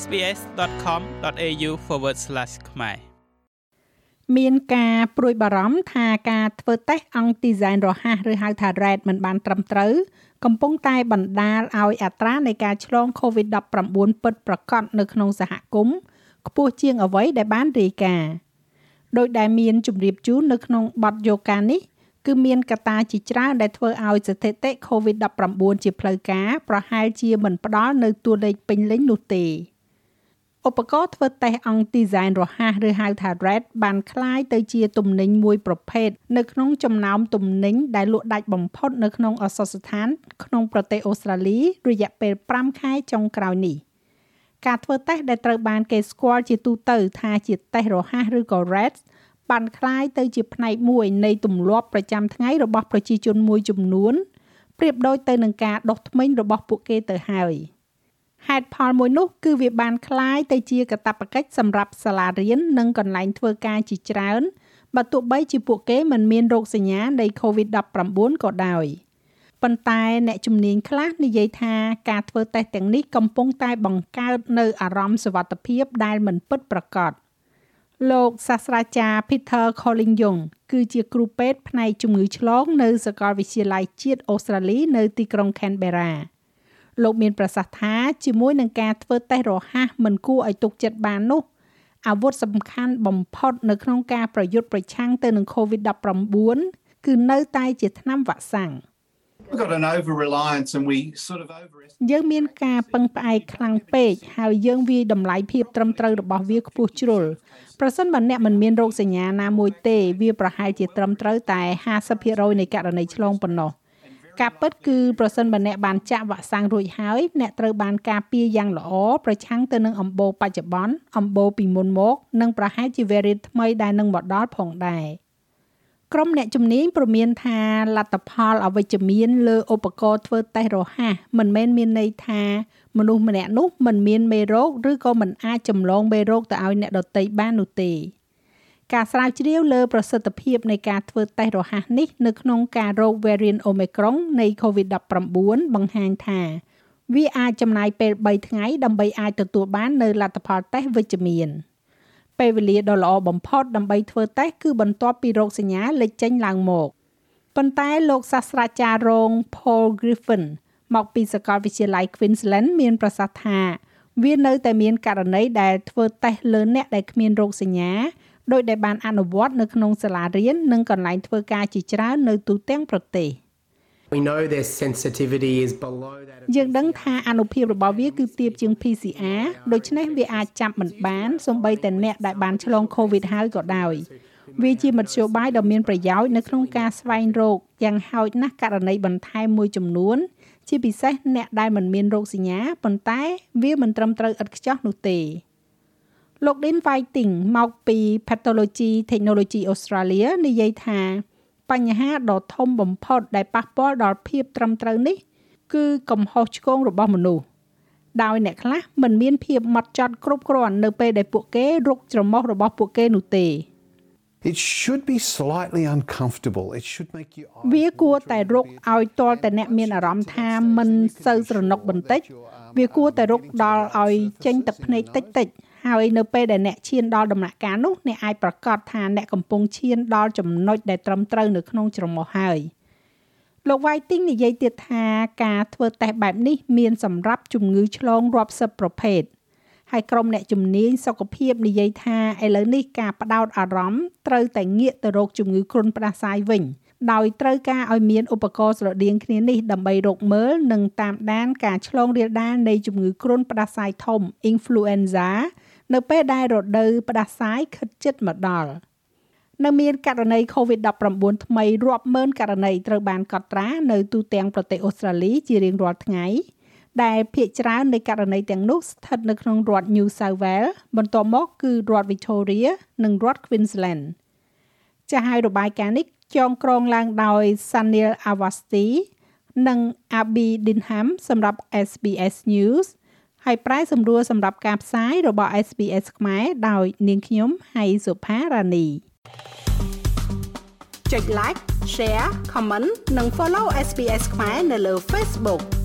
sbs.com.au/ ខ្មែរមានការព្រួយបារម្ភថាការធ្វើតេស្តអង្គទីហ្សែនរហ័សឬហៅថា RAT មិនបានត្រឹមត្រូវកំពុងតែបណ្ដាលឲ្យអត្រានៃការឆ្លង COVID-19 ពិតប្រាកដនៅក្នុងសហគមន៍ខ្ពស់ជាងអ្វីដែលបានរាយការណ៍ដោយដែលមានជម្រាបជូននៅក្នុងបទយោការនេះគឺមានកត្តាជាច្រើនដែលធ្វើឲ្យស្ថិតិ COVID-19 ជាផ្លូវការប្រហែលជាមិនផ្ដល់នៅតួលេខពេញលេញនោះទេ ឧបករណ៍ធ្វើតេស្តអង្គទីហ្សែនរហ័សឬហៅថា RED បានคล้ายទៅជាទំនិញមួយប្រភេទនៅក្នុងចំណោមទំនិញដែលលក់ដាច់បំផុតនៅក្នុងអសសស្ថានក្នុងប្រទេសអូស្ត្រាលីរយៈពេល5ខែចុងក្រោយនេះការធ្វើតេស្តដែលត្រូវបានគេស្គាល់ជាទូទៅថាជាតេស្តរហ័សឬក៏ RED បានคล้ายទៅជាផ្នែកមួយនៃទម្លាប់ប្រចាំថ្ងៃរបស់ប្រជាជនមួយចំនួនប្រៀបដូចទៅនឹងការដុសធ្មេញរបស់ពួកគេទៅហើយ ហេតុផលមួយនោះគឺវាបានคล้ายទៅជាកាតព្វកិច្ចសម្រាប់សាលារៀននិងកន្លែងធ្វើការជាច្រើនបើទោះបីជាពួកគេមិនមានរោគសញ្ញានៃ COVID-19 ក៏ដោយប៉ុន្តែអ្នកជំនាញខ្លះនិយាយថាការធ្វើតេស្តទាំងនេះកំពុងតែបង្កើតនៅអារម្មណ៍សុវត្ថិភាពដែលមិនពិតប្រាកដលោកសាស្ត្រាចារ្យ Peter Collingham គឺជាគ្រូពេទ្យផ្នែកជំងឺឆ្លងនៅសាកលវិទ្យាល័យជាតិអូស្ត្រាលីនៅទីក្រុង Canberra លោកមានប្រសាសន៍ថាជាមួយនឹងការធ្វើតេស្តរហ័សមិនគួរឲ្យទុកចិត្តបាននោះអាវុធសំខាន់បំផុតនៅក្នុងការប្រយុទ្ធប្រឆាំងទៅនឹង COVID-19 គឺនៅតែជាថ្នាំវ៉ាក់សាំង We've got an over reliance and we sort of overestimate យើងមានការពឹងផ្អែកខ្លាំងពេកហើយយើងវាយតម្លៃភាពត្រឹមត្រូវរបស់វាខ្ពស់ជ្រុលប្រសិនបើអ្នកមិនមានរោគសញ្ញាណាមួយទេ វាប្រហែលជាត្រឹមត្រូវតែ50%នៃករណីឆ្លងប៉ុណ្ណោះ ការពិតគឺប្រសិនបើអ្នកបានចាក់វ៉ាក់សាំងរួចហើយអ្នកត្រូវបានការពារយ៉ាងល្អប្រឆាំងទៅនឹងអំបូរបច្ចុប្បន្នអំបូរពីមុនមក និងប្រហែលជា variant ថ្មីដែលនឹងមកដល់ផងដែរក្រុមអ្នកជំនាញព្រមានថាលទ្ធផលអវិជ្ជមានលើឧបករណ៍ធ្វើតេស្តរហ័សមិនមែនមានន័យថាមនុស្សម្នាក់នោះមិនមានមេរោគឬក៏មិនអាចចម្លងមេរោគទៅឲ្យអ្នកដទៃបាននោះទេ ការស្រាវជ្រាវលើប្រសិទ្ធភាពនៃការធ្វើតេស្តរហ័សនេះនៅក្នុងការរក variant Omicron នៃ COVID-19 បង្ហាញថាវាអាចចំណាយពេល3ថ្ងៃដើម្បីអាចទទួលបាននៅលទ្ធផលតេស្តវិជ្ជមានពេលវេលាដ៏ល្អបំផុតដើម្បីធ្វើតេស្តគឺបន្ទាប់ពីរោគសញ្ញាលេចចេញឡើងមកប៉ុន្តែលោកសាស្ត្រាចារ្យរង Paul Griffin មកពីសាកលវិទ្យាល័យ Queensland មានប្រសាសន៍ថា វានៅតែមានករណីដែលធ្វើតេស្តលើអ្នកដែលគ្មានរោគសញ្ញា ដោយដែលបានអនុវត្តនៅក្នុងសាលារៀននិងកន្លែងធ្វើការជាច្រើននៅទូទាំងប្រទេស We know their sensitivity is below that យើងដឹងថាអនុភាពរបស់វាគឺទាបជាង PCR ដូច្នេះវាអាចចាប់មិនបានសូម្បីតែអ្នកដែលបានឆ្លង COVID ហើយក៏ដោយវាជាមធ្យោបាយដ៏មានប្រយោជន៍នៅក្នុងការស្វែងរកយ៉ាងហោចណាស់ករណីបន្ថែមមួយចំនួន ជាពិសេសអ្នកដែលមិនមានរោគសញ្ញាប៉ុន្តែវាមិនត្រឹមត្រូវឥតខ្ចោះនោះទេ លោក Dean Whiting មកពី Pathology Technology Australia និយាយថា បញ្ហាដ៏ធំបំផុតដែលប៉ះពាល់ដល់ភាពត្រឹមត្រូវនេះ គឺកំហុសឆ្គងរបស់មនុស្សដោយអ្នកខ្លះមិនមានភាពម៉ត់ចត់គ្រប់គ្រាន់នៅពេលដែលពួកគេរុកច្រមុះរបស់ពួកគេនោះទេ It should be slightly uncomfortable. It should make you វាគួរតែរុកឲ្យទាល់តែអ្នកមានអារម្មណ៍ថាមិនសូវស្រណុកបន្តិច វាគួរតែរុកដល់ឲ្យចេញទឹកភ្នែកតិចតិច ហើយនៅពេលដែលអ្នកឈានដល់ដំណាក់កាលនោះអ្នកអាចប្រកាសថាអ្នកកំពុងឈានដល់ចំណុចដែលត្រឹមត្រូវនៅក្នុងច្រមុះហើយលោក Whiting និយាយទៀតថាការធ្វើតេស្តបែបនេះមានសម្រាប់ជំងឺឆ្លងរាប់សិបប្រភេទហើយក្រុមអ្នកជំនាញសុខភាពនិយាយថាឥឡូវនេះការបដោតអារម្មណ៍ត្រូវតែងាកទៅរកជំងឺគ្រុនផ្ដាសាយវិញដោយត្រូវការឲ្យមានឧបករណ៍ស្រដៀងគ្នានេះដើម្បីរកមើលនិងតាមដានការឆ្លងរាលដាលនៃជំងឺគ្រុនផ្ដាសាយធំ influenza នៅពេលដែលរដូវផ្ដាសាយខិតជិតមកដល់នៅមានករណី COVID-19 ថ្មីរាប់ម៉ឺនករណីត្រូវបានកត់ត្រានៅទូទាំងប្រទេសអូស្ត្រាលីជារៀងរាល់ថ្ងៃដែលភាគច្រើននៃករណីទាំងនោះស្ថិតនៅក្នុងរដ្ឋ New South Wales បន្ទាប់មកគឺរដ្ឋ Victoria និងរដ្ឋ Queensland ចាស់ហើយរបាយការណ៍នេះចងក្រងឡើងដោយ Sanil Awasthi និង Abby Dinham សម្រាប់ SBS News ហើយប្រែសម្រួលសម្រាប់ការផ្សាយរបស់ SBS ខ្មែរដោយនាងខ្ញុំហៃសុផារ៉ានីចុច like share comment និង follow SBS ខ្មែរនៅលើ Facebook